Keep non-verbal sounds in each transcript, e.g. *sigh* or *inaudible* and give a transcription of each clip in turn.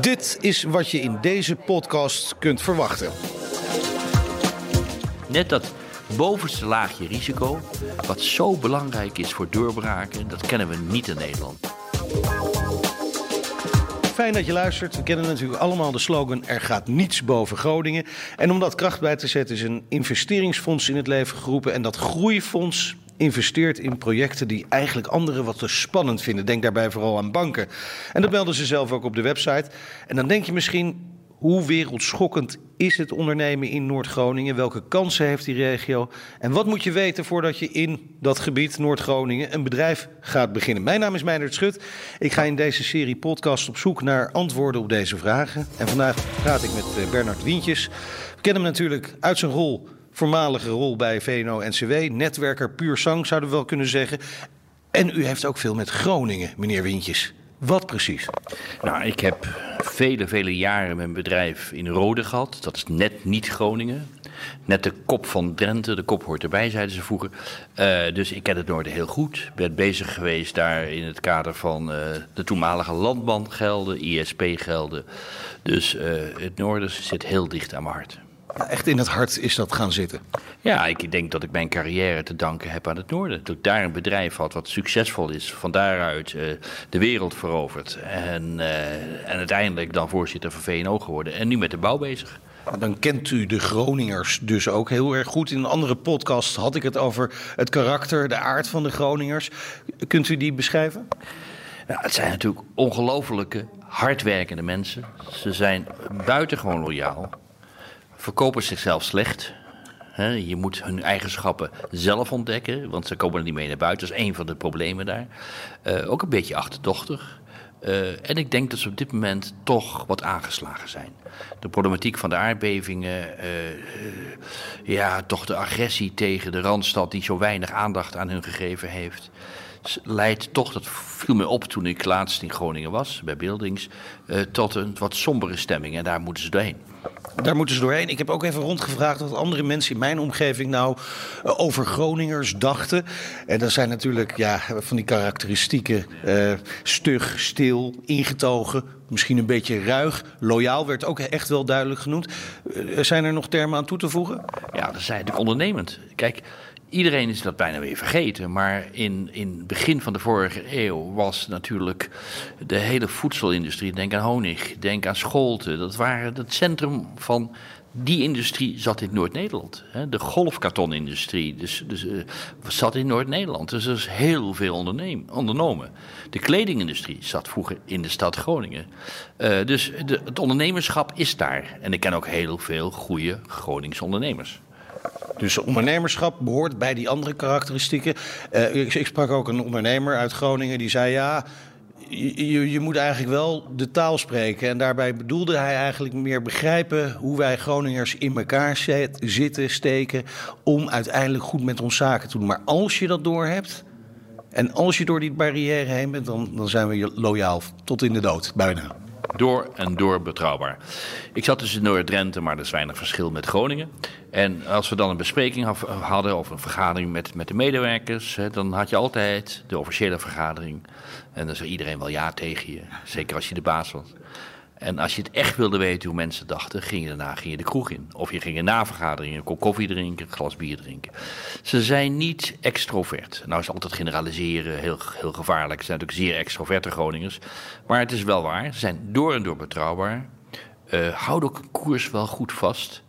Dit is wat je in deze podcast kunt verwachten. Net dat bovenste laagje risico, wat zo belangrijk is voor doorbraken, dat kennen we niet in Nederland. Fijn dat je luistert. We kennen natuurlijk allemaal de slogan: Er gaat niets boven Groningen. En om dat kracht bij te zetten, is een investeringsfonds in het leven geroepen. En dat groeifonds investeert in projecten die eigenlijk anderen wat te spannend vinden. Denk daarbij vooral aan banken. En dat melden ze zelf ook op de website. En dan denk je misschien. Hoe wereldschokkend is het ondernemen in Noord-Groningen? Welke kansen heeft die regio? En wat moet je weten voordat je in dat gebied, Noord-Groningen, een bedrijf gaat beginnen? Mijn naam is Meijnerd Schut. Ik ga in deze serie podcast op zoek naar antwoorden op deze vragen. En vandaag praat ik met eh, Bernard Wientjes. We kennen hem natuurlijk uit zijn rol voormalige rol bij VNO-NCW. Netwerker puur zang zouden we wel kunnen zeggen. En u heeft ook veel met Groningen, meneer Wintjes. Wat precies? Nou, ik heb vele, vele jaren mijn bedrijf in Rode gehad. Dat is net niet Groningen. Net de kop van Drenthe, de kop hoort erbij, zeiden ze vroeger. Uh, dus ik ken het noorden heel goed. Ben bezig geweest daar in het kader van uh, de toenmalige landbangelden, ISP-gelden. Dus uh, het noorden zit heel dicht aan mijn hart. Ja, echt in het hart is dat gaan zitten. Ja, ik denk dat ik mijn carrière te danken heb aan het noorden. Dat ik daar een bedrijf had wat succesvol is, van daaruit uh, de wereld veroverd. En, uh, en uiteindelijk dan voorzitter van VNO geworden. En nu met de bouw bezig. Dan kent u de Groningers dus ook heel erg goed. In een andere podcast had ik het over het karakter, de aard van de Groningers. Kunt u die beschrijven? Nou, het zijn natuurlijk ongelofelijke, hardwerkende mensen. Ze zijn buitengewoon loyaal verkopen zichzelf slecht. je moet hun eigenschappen zelf ontdekken, want ze komen er niet mee naar buiten. Dat is een van de problemen daar. Uh, ook een beetje achterdochtig. Uh, en ik denk dat ze op dit moment toch wat aangeslagen zijn. De problematiek van de aardbevingen, uh, ja, toch de agressie tegen de randstad die zo weinig aandacht aan hun gegeven heeft leidt toch, dat viel me op toen ik laatst in Groningen was, bij Buildings, uh, tot een wat sombere stemming. En daar moeten ze doorheen. Daar moeten ze doorheen. Ik heb ook even rondgevraagd wat andere mensen in mijn omgeving nou uh, over Groningers dachten. En dat zijn natuurlijk ja, van die karakteristieken uh, stug, stil, ingetogen, misschien een beetje ruig. Loyaal werd ook echt wel duidelijk genoemd. zijn er nog termen aan toe te voegen? Ja, dat zijn natuurlijk ondernemend. Kijk, Iedereen is dat bijna weer vergeten, maar in, in het begin van de vorige eeuw was natuurlijk de hele voedselindustrie, denk aan honig, denk aan Scholten, dat waren het centrum van die industrie zat in Noord-Nederland. De golfkartonindustrie dus, dus, uh, zat in Noord-Nederland. Dus er is heel veel ondernomen. De kledingindustrie zat vroeger in de stad Groningen. Uh, dus de, het ondernemerschap is daar. En ik ken ook heel veel goede Groningse ondernemers. Dus ondernemerschap behoort bij die andere karakteristieken. Uh, ik, ik, sprak ook een ondernemer uit Groningen die zei: ja. Je, je, moet eigenlijk wel de taal spreken. En daarbij bedoelde hij eigenlijk meer begrijpen hoe wij Groningers in elkaar zitten, steken. om uiteindelijk goed met ons zaken te doen. Maar als je dat door hebt. en als je door die barrière heen bent. dan, dan zijn we loyaal tot in de dood, bijna door en door betrouwbaar. Ik zat dus in Noord-Drenthe, maar er is weinig verschil met Groningen. En als we dan een bespreking hadden of een vergadering met, met de medewerkers, dan had je altijd de officiële vergadering. En dan zei iedereen wel ja tegen je, zeker als je de baas was. En als je het echt wilde weten hoe mensen dachten, ging je daarna ging je de kroeg in. Of je ging een navergadering, een kop koffie drinken, een glas bier drinken. Ze zijn niet extrovert. Nou is altijd generaliseren heel, heel gevaarlijk. Ze zijn natuurlijk zeer extroverte Groningers. Maar het is wel waar, ze zijn door en door betrouwbaar. Uh, houden ook een koers wel goed vast.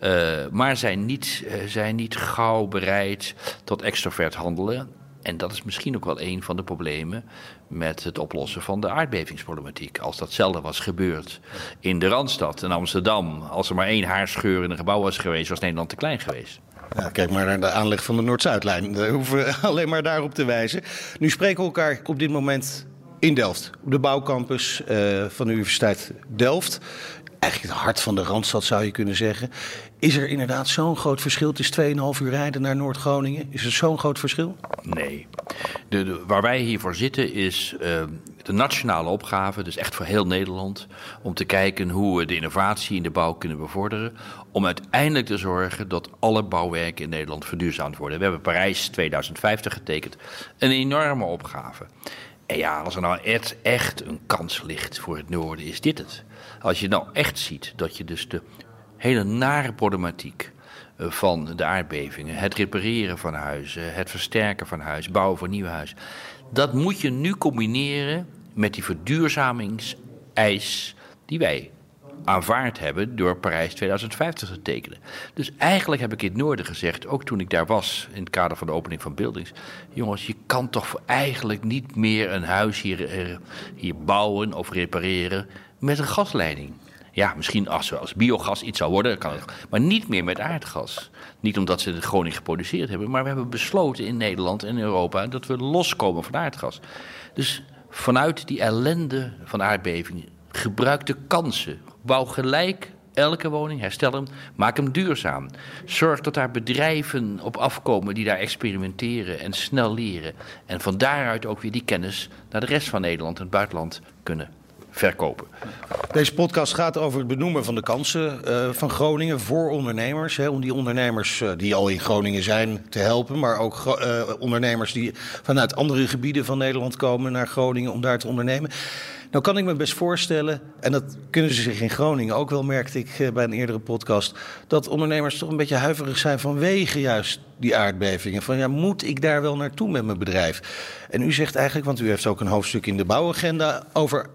Uh, maar zijn niet, uh, zijn niet gauw bereid tot extrovert handelen. En dat is misschien ook wel een van de problemen met het oplossen van de aardbevingsproblematiek. Als datzelfde was gebeurd in de Randstad, in Amsterdam, als er maar één haarscheur in een gebouw was geweest, was Nederland te klein geweest. Ja, kijk maar naar de aanleg van de Noord-Zuidlijn. Daar hoeven we *laughs* alleen maar daarop te wijzen. Nu spreken we elkaar op dit moment in Delft, op de bouwcampus uh, van de Universiteit Delft. Eigenlijk het hart van de Randstad zou je kunnen zeggen. Is er inderdaad zo'n groot verschil? Het is 2,5 uur rijden naar Noord-Groningen. Is er zo'n groot verschil? Nee. De, waar wij hiervoor zitten is uh, de nationale opgave, dus echt voor heel Nederland, om te kijken hoe we de innovatie in de bouw kunnen bevorderen. Om uiteindelijk te zorgen dat alle bouwwerken in Nederland verduurzaamd worden. We hebben Parijs 2050 getekend. Een enorme opgave. Ja, als er nou echt, een kans ligt voor het noorden, is dit het. Als je nou echt ziet dat je dus de hele nare problematiek eh, van de aardbevingen, het repareren van huizen, het versterken van huizen, bouwen van nieuwe huizen, dat moet je nu combineren met die verduurzamingseis die wij aanvaard hebben door Parijs 2050 te tekenen. Dus eigenlijk heb ik in het noorden gezegd, ook toen ik daar was in het kader van de opening van Buildings. Jongens, je kan toch eigenlijk niet meer een huis hier, eh, hier bouwen of repareren met een gasleiding. Ja, misschien als, als biogas iets zou worden, kan het, maar niet meer met aardgas. Niet omdat ze het Groningen geproduceerd hebben, maar we hebben besloten in Nederland en Europa dat we loskomen van aardgas. Dus vanuit die ellende van aardbevingen gebruik de kansen. Bouw gelijk elke woning, herstel hem, maak hem duurzaam. Zorg dat daar bedrijven op afkomen die daar experimenteren en snel leren. En van daaruit ook weer die kennis naar de rest van Nederland en het buitenland kunnen verkopen. Deze podcast gaat over het benoemen van de kansen uh, van Groningen voor ondernemers. Hè, om die ondernemers uh, die al in Groningen zijn te helpen, maar ook uh, ondernemers die vanuit andere gebieden van Nederland komen naar Groningen om daar te ondernemen. Nou kan ik me best voorstellen, en dat kunnen ze zich in Groningen ook wel, merkte ik bij een eerdere podcast, dat ondernemers toch een beetje huiverig zijn vanwege juist die aardbevingen. Van ja, moet ik daar wel naartoe met mijn bedrijf? En u zegt eigenlijk, want u heeft ook een hoofdstuk in de bouwagenda over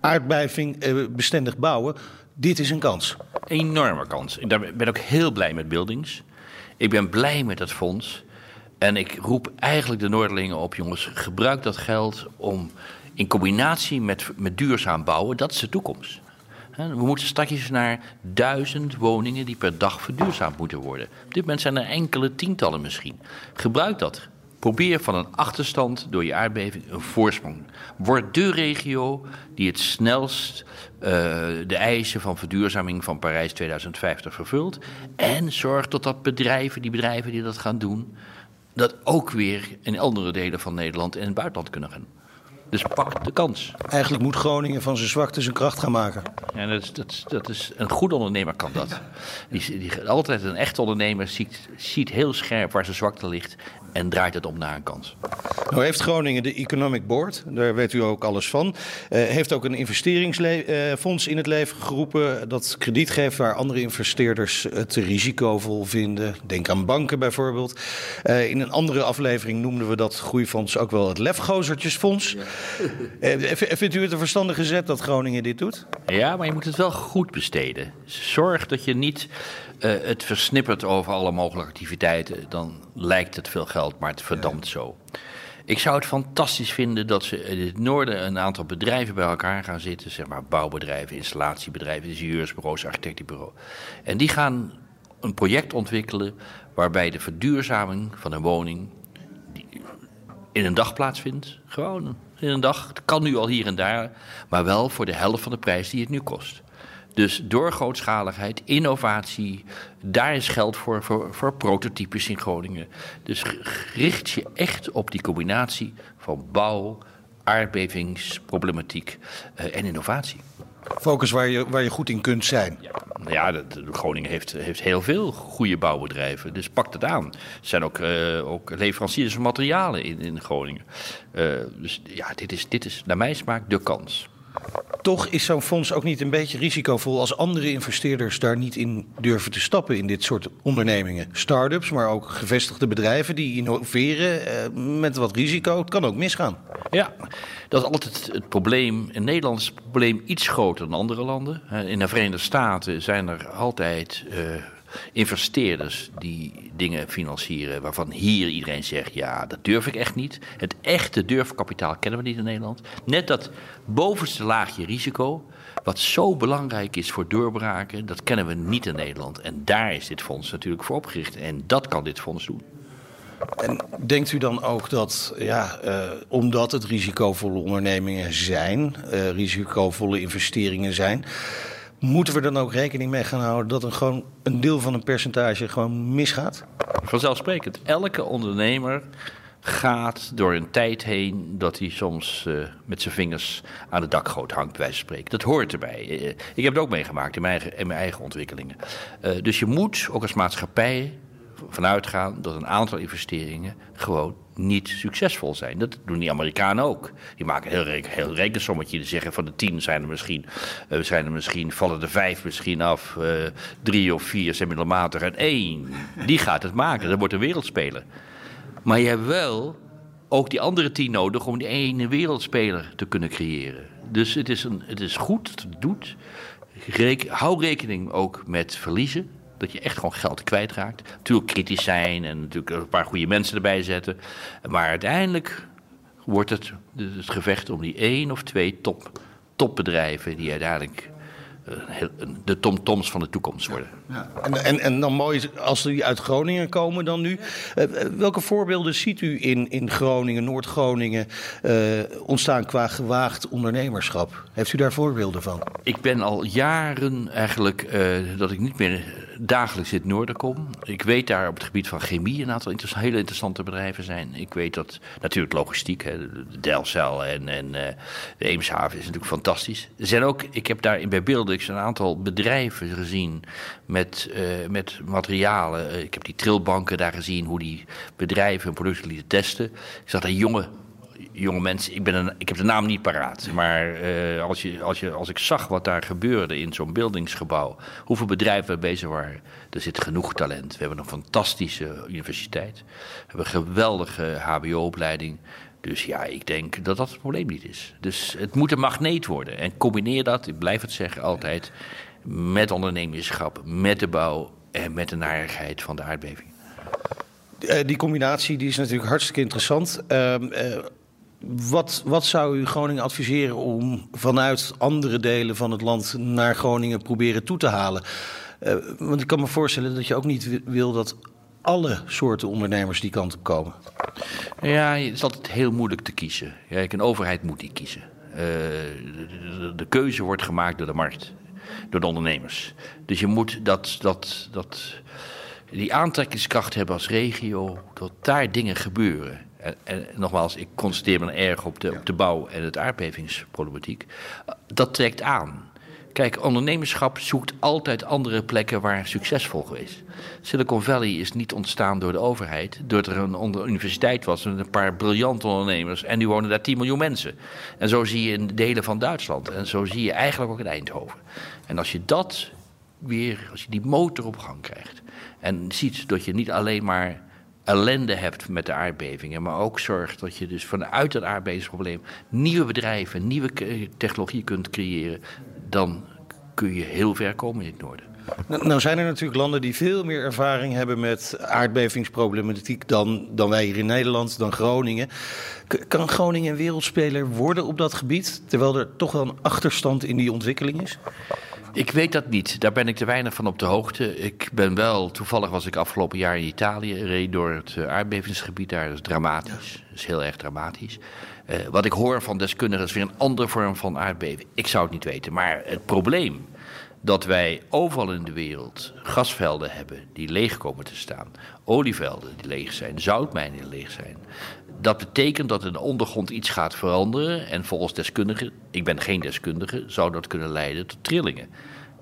aardbeving bestendig bouwen. Dit is een kans. Enorme kans. Ik ben ook heel blij met Buildings. Ik ben blij met dat fonds. En ik roep eigenlijk de Noorderlingen op, jongens, gebruik dat geld om in combinatie met, met duurzaam bouwen, dat is de toekomst. We moeten straks naar duizend woningen die per dag verduurzaamd moeten worden. Op dit moment zijn er enkele tientallen misschien. Gebruik dat. Probeer van een achterstand door je aardbeving een voorsprong. Word de regio die het snelst uh, de eisen van verduurzaming van Parijs 2050 vervult. En zorg dat dat bedrijven, die bedrijven die dat gaan doen, dat ook weer in andere delen van Nederland en het buitenland kunnen gaan. Dus pak de kans. Eigenlijk moet Groningen van zijn zwakte zijn kracht gaan maken. Ja, dat, is, dat, dat is, een goede ondernemer kan dat. Die, die, altijd een echte ondernemer ziet, ziet heel scherp waar zijn zwakte ligt en draait het om naar een kans. Nou heeft Groningen de Economic Board, daar weet u ook alles van. Uh, heeft ook een investeringsfonds in het leven geroepen dat krediet geeft waar andere investeerders het risicovol vinden. Denk aan banken bijvoorbeeld. Uh, in een andere aflevering noemden we dat groeifonds ook wel het Lefgozertjesfonds. Uh, vindt u het een verstandige zet dat Groningen dit doet? Ja, maar je moet het wel goed besteden. Zorg dat je niet het versnippert over alle mogelijke activiteiten. Dan lijkt het veel geld, maar het verdampt zo. Ik zou het fantastisch vinden dat ze in het noorden een aantal bedrijven bij elkaar gaan zitten. Zeg maar bouwbedrijven, installatiebedrijven, ingenieursbureaus, architectenbureau. En die gaan een project ontwikkelen waarbij de verduurzaming van een woning in een dag plaatsvindt. Gewoon in een dag. Kan nu al hier en daar, maar wel voor de helft van de prijs die het nu kost. Dus door grootschaligheid, innovatie, daar is geld voor, voor, voor prototypes in Groningen. Dus richt je echt op die combinatie van bouw, aardbevingsproblematiek uh, en innovatie. Focus waar je, waar je goed in kunt zijn. Ja, ja Groningen heeft, heeft heel veel goede bouwbedrijven, dus pak het aan. Er zijn ook, uh, ook leveranciers van materialen in, in Groningen. Uh, dus ja, dit is, dit is naar mijn smaak de kans. Toch is zo'n fonds ook niet een beetje risicovol als andere investeerders daar niet in durven te stappen in dit soort ondernemingen. Start-ups, maar ook gevestigde bedrijven die innoveren eh, met wat risico. Het kan ook misgaan. Ja, dat is altijd het probleem. In Nederland is het probleem iets groter dan andere landen. In de Verenigde Staten zijn er altijd uh, investeerders die dingen financieren waarvan hier iedereen zegt: ja, dat durf ik echt niet. Het echte durfkapitaal kennen we niet in Nederland. Net dat bovenste laagje risico, wat zo belangrijk is voor doorbraken, dat kennen we niet in Nederland. En daar is dit fonds natuurlijk voor opgericht. En dat kan dit fonds doen. En denkt u dan ook dat, ja, uh, omdat het risicovolle ondernemingen zijn, uh, risicovolle investeringen zijn, Moeten we dan ook rekening mee gaan houden dat er gewoon een deel van een percentage gewoon misgaat? Vanzelfsprekend. Elke ondernemer gaat door een tijd heen dat hij soms uh, met zijn vingers aan de dakgoot hangt, bij wijze van spreken. Dat hoort erbij. Uh, ik heb het ook meegemaakt in mijn eigen, in mijn eigen ontwikkelingen. Dus je moet ook als maatschappij vanuit gaan dat een aantal investeringen gewoon niet succesvol zijn. Dat doen die Amerikanen ook. Die maken heel, reken, heel rekensommetje. Die zeggen van de tien zijn er misschien, uh, zijn er misschien vallen er vijf misschien af. Uh, drie of vier zijn middelmatig. En één, die gaat het maken. Dat wordt een wereldspeler. Maar je hebt wel ook die andere tien nodig om die ene wereldspeler te kunnen creëren. Dus het is, een, het is goed het doet. Reken, hou rekening ook met verliezen. Dat je echt gewoon geld kwijtraakt. Natuurlijk kritisch zijn en natuurlijk een paar goede mensen erbij zetten. Maar uiteindelijk wordt het het gevecht om die één of twee top, topbedrijven die uiteindelijk de tomtoms van de toekomst worden. Ja. En, en, en dan mooi als die uit Groningen komen dan nu. Uh, welke voorbeelden ziet u in, in Groningen, Noord-Groningen uh, ontstaan qua gewaagd ondernemerschap? Heeft u daar voorbeelden van? Ik ben al jaren eigenlijk uh, dat ik niet meer dagelijks in het noorden kom. Ik weet daar op het gebied van chemie een aantal hele interessante bedrijven zijn. Ik weet dat natuurlijk logistiek, hè, de Delcel en, en de Eemshaven is natuurlijk fantastisch. Er zijn ook, ik heb daar in bij beelden ik een aantal bedrijven gezien met, uh, met materialen. Eh, ik heb die trilbanken daar gezien, hoe die bedrijven hun producten lieten testen. Ik zag daar jonge, jonge mensen, ik, ben ik heb de naam niet paraat. Maar uh, als, je, als, je, als ik zag wat daar gebeurde in zo'n beeldingsgebouw, hoeveel bedrijven er bezig waren, er zit genoeg talent. We hebben een fantastische universiteit, we hebben een geweldige HBO-opleiding. Dus ja, ik denk dat dat het probleem niet is. Dus het moet een magneet worden. En combineer dat, ik blijf het zeggen altijd, met ondernemerschap, met de bouw en met de narigheid van de aardbeving. Uh, die combinatie die is natuurlijk hartstikke interessant. Uh, uh, wat, wat zou u Groningen adviseren om vanuit andere delen van het land naar Groningen proberen toe te halen? Uh, want ik kan me voorstellen dat je ook niet wil dat alle soorten ondernemers die kant op komen? Ja, het is altijd heel moeilijk te kiezen. Kijk, een overheid moet die kiezen. De, de, keuze wordt gemaakt door de markt, door de ondernemers. Dus je moet dat, dat, dat, die aantrekkingskracht hebben als regio, dat daar dingen gebeuren. En, en, nogmaals, ik constateer me erg op de, op de bouw en het aardbevingsproblematiek. Dat trekt aan. Kijk, ondernemerschap zoekt altijd andere plekken waar succesvol geweest. Silicon Valley is niet ontstaan door de overheid, doordat er een universiteit was met een paar briljante ondernemers en nu wonen daar 10 miljoen mensen. En zo zie je in delen van Duitsland en zo zie je eigenlijk ook in Eindhoven. En als je dat weer, als je die motor op gang krijgt en ziet dat je niet alleen maar ellende hebt met de aardbevingen, maar ook zorgt dat je dus vanuit het aardbevingsprobleem nieuwe bedrijven, nieuwe technologie kunt creëren, dan kun je heel ver komen in het noorden. Nou, nou, zijn er natuurlijk landen die veel meer ervaring hebben met aardbevingsproblematiek dan, dan wij hier in Nederland, dan Groningen. Kan Groningen een wereldspeler worden op dat gebied, terwijl er toch wel een achterstand in die ontwikkeling is? Ik weet dat niet. Daar ben ik te weinig van op de hoogte. Ik ben wel, toevallig was ik afgelopen jaar in Italië, reed door het eh, aardbevingsgebied daar. Dat is dramatisch. Dat is heel erg dramatisch. Uh, wat ik hoor van deskundigen is weer een andere vorm van aardbeving. Ik zou het niet weten. Maar het probleem dat wij overal in de wereld gasvelden hebben die leeg komen te staan, olievelden die leeg zijn, zoutmijnen die leeg zijn. Dat betekent dat in de ondergrond iets gaat veranderen en volgens deskundigen, ik ben geen deskundige, zou dat kunnen leiden tot trillingen.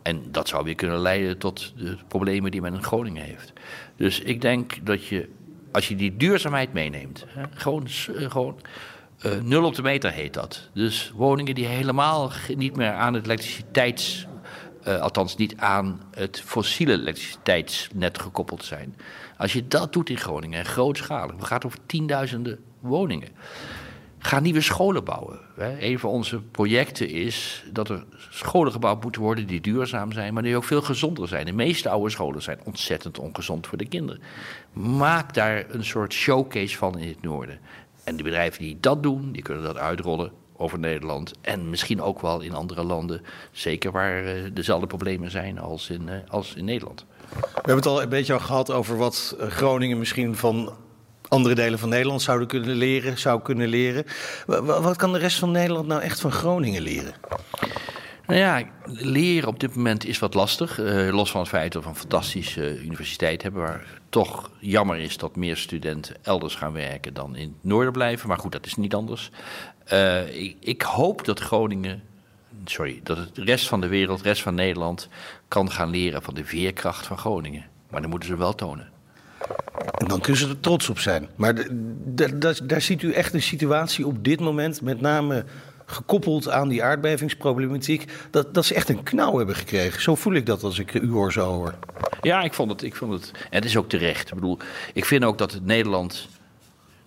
En dat zou weer kunnen leiden tot de problemen die men in Groningen heeft. Dus ik denk dat je, als je die duurzaamheid meeneemt, hè, gewoon, eh, gewoon uh, nul op de meter heet dat. Dus woningen die helemaal niet meer aan het elektriciteits... Uh, althans niet aan het fossiele elektriciteitsnet gekoppeld zijn. Als je dat doet in Groningen, en grootschalig, we gaan over tienduizenden woningen. Ga nieuwe scholen bouwen. Hè. Een van onze projecten is dat er scholen gebouwd moeten worden die duurzaam zijn, maar die ook veel gezonder zijn. De meeste oude scholen zijn ontzettend ongezond voor de kinderen. Maak daar een soort showcase van in het noorden. En de bedrijven die dat doen, die kunnen dat uitrollen over Nederland. En misschien ook wel in andere landen. Zeker waar uh, dezelfde problemen zijn als in, uh, als in Nederland. We hebben het al een beetje al gehad over wat eh, Groningen misschien van andere delen van Nederland zouden kunnen leren, zou kunnen leren. Wat kan de rest van Nederland nou echt van Groningen leren? Nou ja, leren op dit moment is wat lastig. Uh, los van het feit dat we een fantastische universiteit hebben, waar toch jammer is dat meer studenten elders gaan werken dan in het noorden blijven. Maar goed, dat is niet anders. Uh, ik, ik, hoop dat Groningen, sorry, dat het de rest van de wereld, de rest van Nederland kan gaan leren van de veerkracht van Groningen. Maar dan moeten ze wel tonen. En dan kunnen ze er trots op zijn. Maar daar ziet u echt een situatie op dit moment, met name gekoppeld aan die aardbevingsproblematiek, dat, dat ze echt een knauw hebben gekregen. Zo voel ik dat als ik u hoor zo hoor. Ja, ik vond het. Ik vond het en het is ook terecht. Ik bedoel, ik vind ook dat het Nederland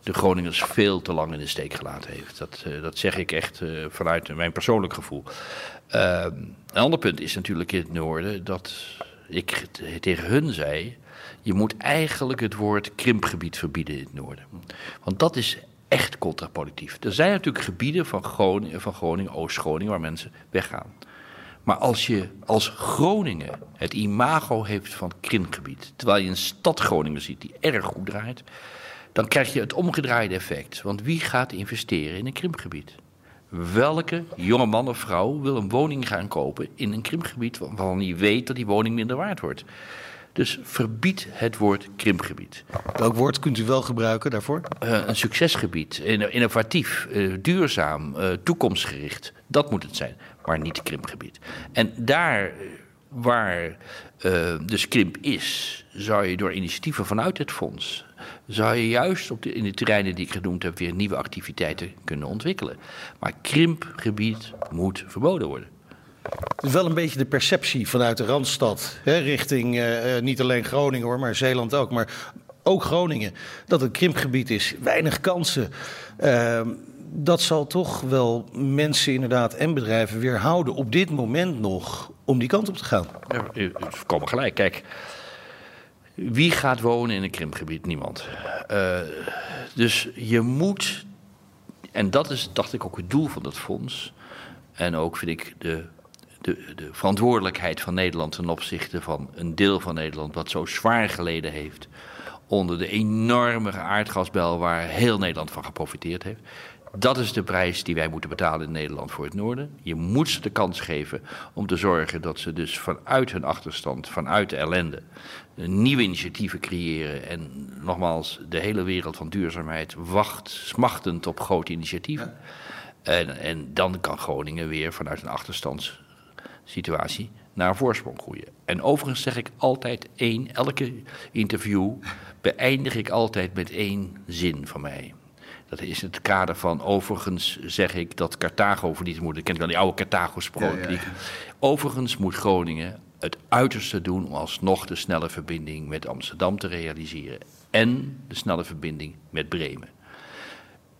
de Groningers veel te lang in de steek gelaten heeft. Dat, uh, dat zeg ik echt uh, vanuit mijn persoonlijk gevoel. Uh, een ander punt is natuurlijk in het noorden dat ik tegen hun zei. Je moet eigenlijk het woord krimpgebied verbieden in het noorden. Want dat is echt contraproductief. Er zijn natuurlijk gebieden van Groningen, van Groningen Oost-Groningen, waar mensen weggaan. Maar als je als Groningen het imago heeft van krimpgebied, terwijl je een stad Groningen ziet die erg goed draait, dan krijg je het omgedraaide effect. Want wie gaat investeren in een krimpgebied? Welke jonge man of vrouw wil een woning gaan kopen in een krimpgebied waarvan hij weet dat die woning minder waard wordt? Dus verbied het woord krimpgebied. Welk woord kunt u wel gebruiken daarvoor? Uh, een succesgebied, innovatief, uh, duurzaam, uh, toekomstgericht. Dat moet het zijn, maar niet krimpgebied. En daar waar dus krimp is, zou je door initiatieven vanuit het fonds zou je juist op de, in de terreinen die ik genoemd heb weer nieuwe activiteiten kunnen ontwikkelen. Maar krimpgebied moet verboden worden. Wel een beetje de perceptie vanuit de Randstad, hè, richting uh, niet alleen Groningen hoor, maar Zeeland ook, maar ook Groningen, dat het krimpgebied is, weinig kansen. Uh, dat zal toch wel mensen inderdaad en bedrijven weerhouden op dit moment nog om die kant op te gaan. Ja, komen gelijk. Kijk, wie gaat wonen in een krimpgebied? Niemand. Uh, dus je moet, en dat is, dacht ik, ook het doel van dat fonds. En ook vind ik de de, de verantwoordelijkheid van Nederland ten opzichte van een deel van Nederland wat zo zwaar geleden heeft onder de enorme aardgasbel waar heel Nederland van geprofiteerd heeft. Dat is de prijs die wij moeten betalen in Nederland voor het noorden. Je moet ze de kans geven om te zorgen dat ze dus vanuit hun achterstand, vanuit de ellende, nieuwe initiatieven creëren. En nogmaals, de hele wereld van duurzaamheid wacht smachtend op grote initiatieven. En, en dan kan Groningen weer vanuit een achterstands situatie naar een voorsprong groeien. En overigens zeg ik altijd één, elke interview beëindig ik altijd met één zin van mij. Dat is het kader van, overigens zeg ik dat Carthago verliet moet. Ik ken wel die oude Carthago-sprook. Overigens moet Groningen het uiterste doen om alsnog de snelle verbinding met Amsterdam te realiseren. En de snelle verbinding met Bremen.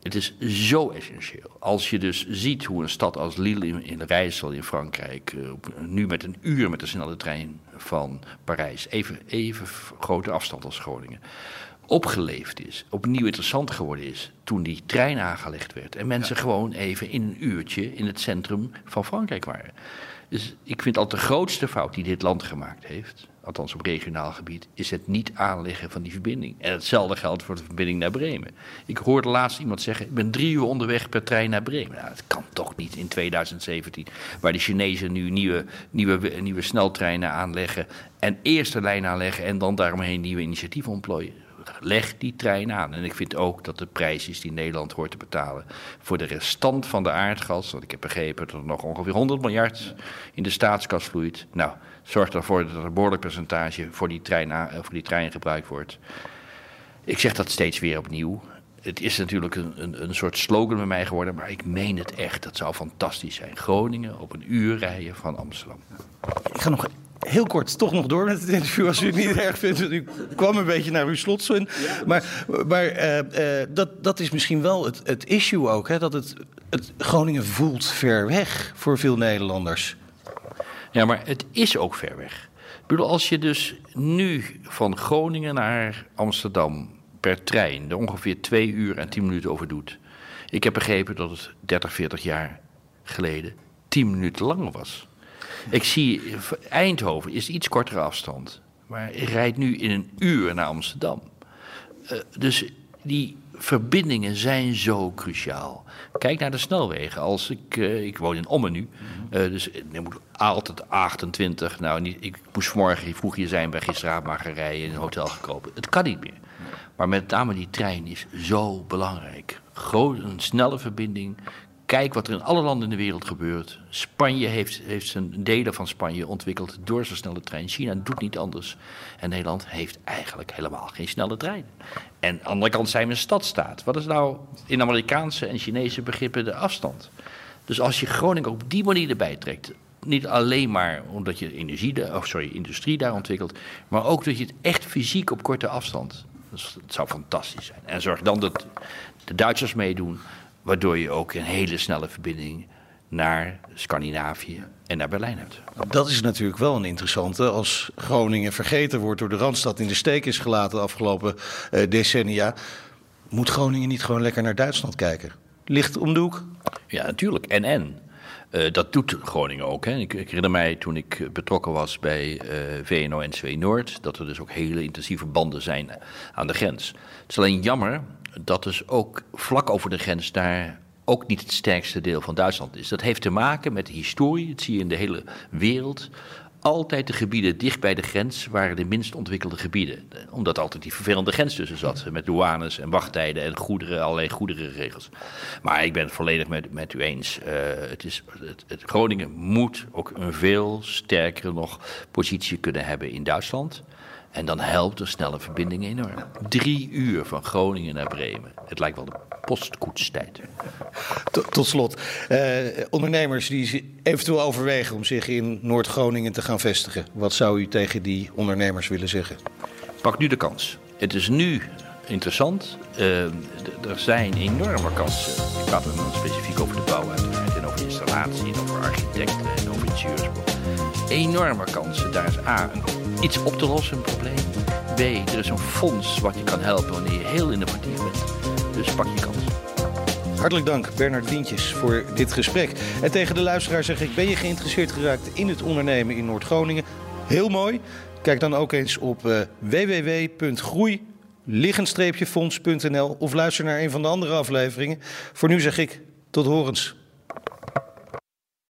Het is zo essentieel. Als je dus ziet hoe een stad als Lille in, in Rijssel in Frankrijk, uh, nu met een uur met de snelle trein van Parijs, even, even grote afstand als Groningen, opgeleefd is, opnieuw interessant geworden is toen die trein aangelegd werd. En mensen gewoon even in een uurtje in het centrum van Frankrijk waren. Dus ik vind altijd de grootste fout die dit land gemaakt heeft, althans op regionaal gebied, is het niet aanleggen van die verbinding. En hetzelfde geldt voor de verbinding naar Bremen. Ik hoorde laatst iemand zeggen: Ik ben drie uur onderweg per trein naar Bremen. Nou, dat kan toch niet in 2017, waar de Chinezen nu nieuwe, nieuwe, nieuwe sneltreinen aanleggen. En eerst de lijn aanleggen en dan daaromheen nieuwe initiatieven ontplooien leg die trein aan. En ik vind ook dat de prijs is die Nederland hoort te betalen voor de restant van de aardgas. Want ik heb begrepen dat er nog ongeveer 100 miljard in de staatskas vloeit. Nou, zorg ervoor dat er een behoorlijk percentage voor die trein, eh, voor die trein gebruikt wordt. Ik zeg dat steeds weer opnieuw. Het is natuurlijk een, een, een soort slogan bij mij geworden, maar ik meen het echt. Dat zou fantastisch zijn. Groningen op een uur rijden van Amsterdam. Ik ga nog heel kort toch nog door met het interview, als u het niet *laughs* erg vindt. U kwam een beetje naar uw slotzin. Maar, maar uh, uh, dat, dat is misschien wel het, het issue ook. Hè? Dat het, het Groningen voelt ver weg voor veel Nederlanders. Ja, maar het is ook ver weg. Ik bedoel, als je dus nu van Groningen naar Amsterdam per trein er ongeveer twee uur en tien minuten over doet. Ik heb begrepen dat het 30, 40 jaar geleden tien minuten langer was. Ik zie, Eindhoven is iets kortere afstand. Maar ik rijd nu in een uur naar Amsterdam. Uh, dus die verbindingen zijn zo cruciaal. Kijk naar de snelwegen. Als ik, uh, ik woon in Ommen nu, uh, dus ik moet altijd 28. Nou, niet, ik moest vanmorgen vroeg hier zijn bij gisteravond maar gaan rijden in een hotel gekopen. Het kan niet meer. Maar met name die trein is zo belangrijk. Groot, een snelle verbinding Kijk wat er in alle landen in de wereld gebeurt. Spanje heeft, heeft zijn delen van Spanje ontwikkeld door zijn snelle trein. China doet niet anders. En Nederland heeft eigenlijk helemaal geen snelle trein. En aan de andere kant zijn we een stadstaat. Wat is nou in Amerikaanse en Chinese begrippen de afstand? Dus als je Groningen op die manier erbij trekt, niet alleen maar omdat je energie, of sorry, industrie daar ontwikkelt, maar ook dat je het echt fysiek op korte afstand. Het zou fantastisch zijn. En zorg dan dat de Duitsers meedoen, waardoor je ook een hele snelle verbinding naar Scandinavië en naar Berlijn hebt. Dat is natuurlijk wel een interessante. Als Groningen vergeten wordt door de Randstad in de steek is gelaten de afgelopen uh, decennia, moet Groningen niet gewoon lekker naar Duitsland kijken? Ligt om de hoek? Ja, natuurlijk. En en. Uh, dat doet Groningen ook. Hè. Ik, ik, herinner mij toen ik betrokken was bij uh, VNO-NCW Noord... dat er dus ook hele intensieve banden zijn aan de grens. Het is alleen jammer dat dus ook vlak over de grens daar ook niet het sterkste deel van Duitsland is. Dat heeft te maken met de historie, dat zie je in de hele wereld. Altijd de gebieden dicht bij de grens waren de minst ontwikkelde gebieden. Omdat altijd die vervelende grens tussen zat. Met douanes en wachttijden en goederen, allerlei goederenregels. Maar ik ben het volledig met, met u eens. Uh, het is, het, het Groningen moet ook een veel sterkere nog positie kunnen hebben in Duitsland. En dan helpt de snelle verbinding enorm. Drie uur van Groningen naar Bremen. Het lijkt wel de postkoetstijd. Tot, tot slot, eh, ondernemers die eventueel overwegen om zich in Noord-Groningen te gaan vestigen. Wat zou u tegen die ondernemers willen zeggen? Pak nu de kans. Het is nu interessant. Uh, er zijn enorme kansen. Ik praat dan specifiek over de bouw uiteraard. En over installatie, en over architecten en over ingenieursbouw. Enorme kansen. Daar is A, een iets op te lossen, een probleem. B, er is een fonds wat je kan helpen wanneer je heel innovatief bent. Dus pak je kans. Hartelijk dank, Bernard Dientjes, voor dit gesprek. En tegen de luisteraar zeg ik: ben je geïnteresseerd geraakt in het ondernemen in Noord-Groningen? Heel mooi. Kijk dan ook eens op uh, www.groei fondsnl of luister naar een van de andere afleveringen. Voor nu zeg ik tot horens.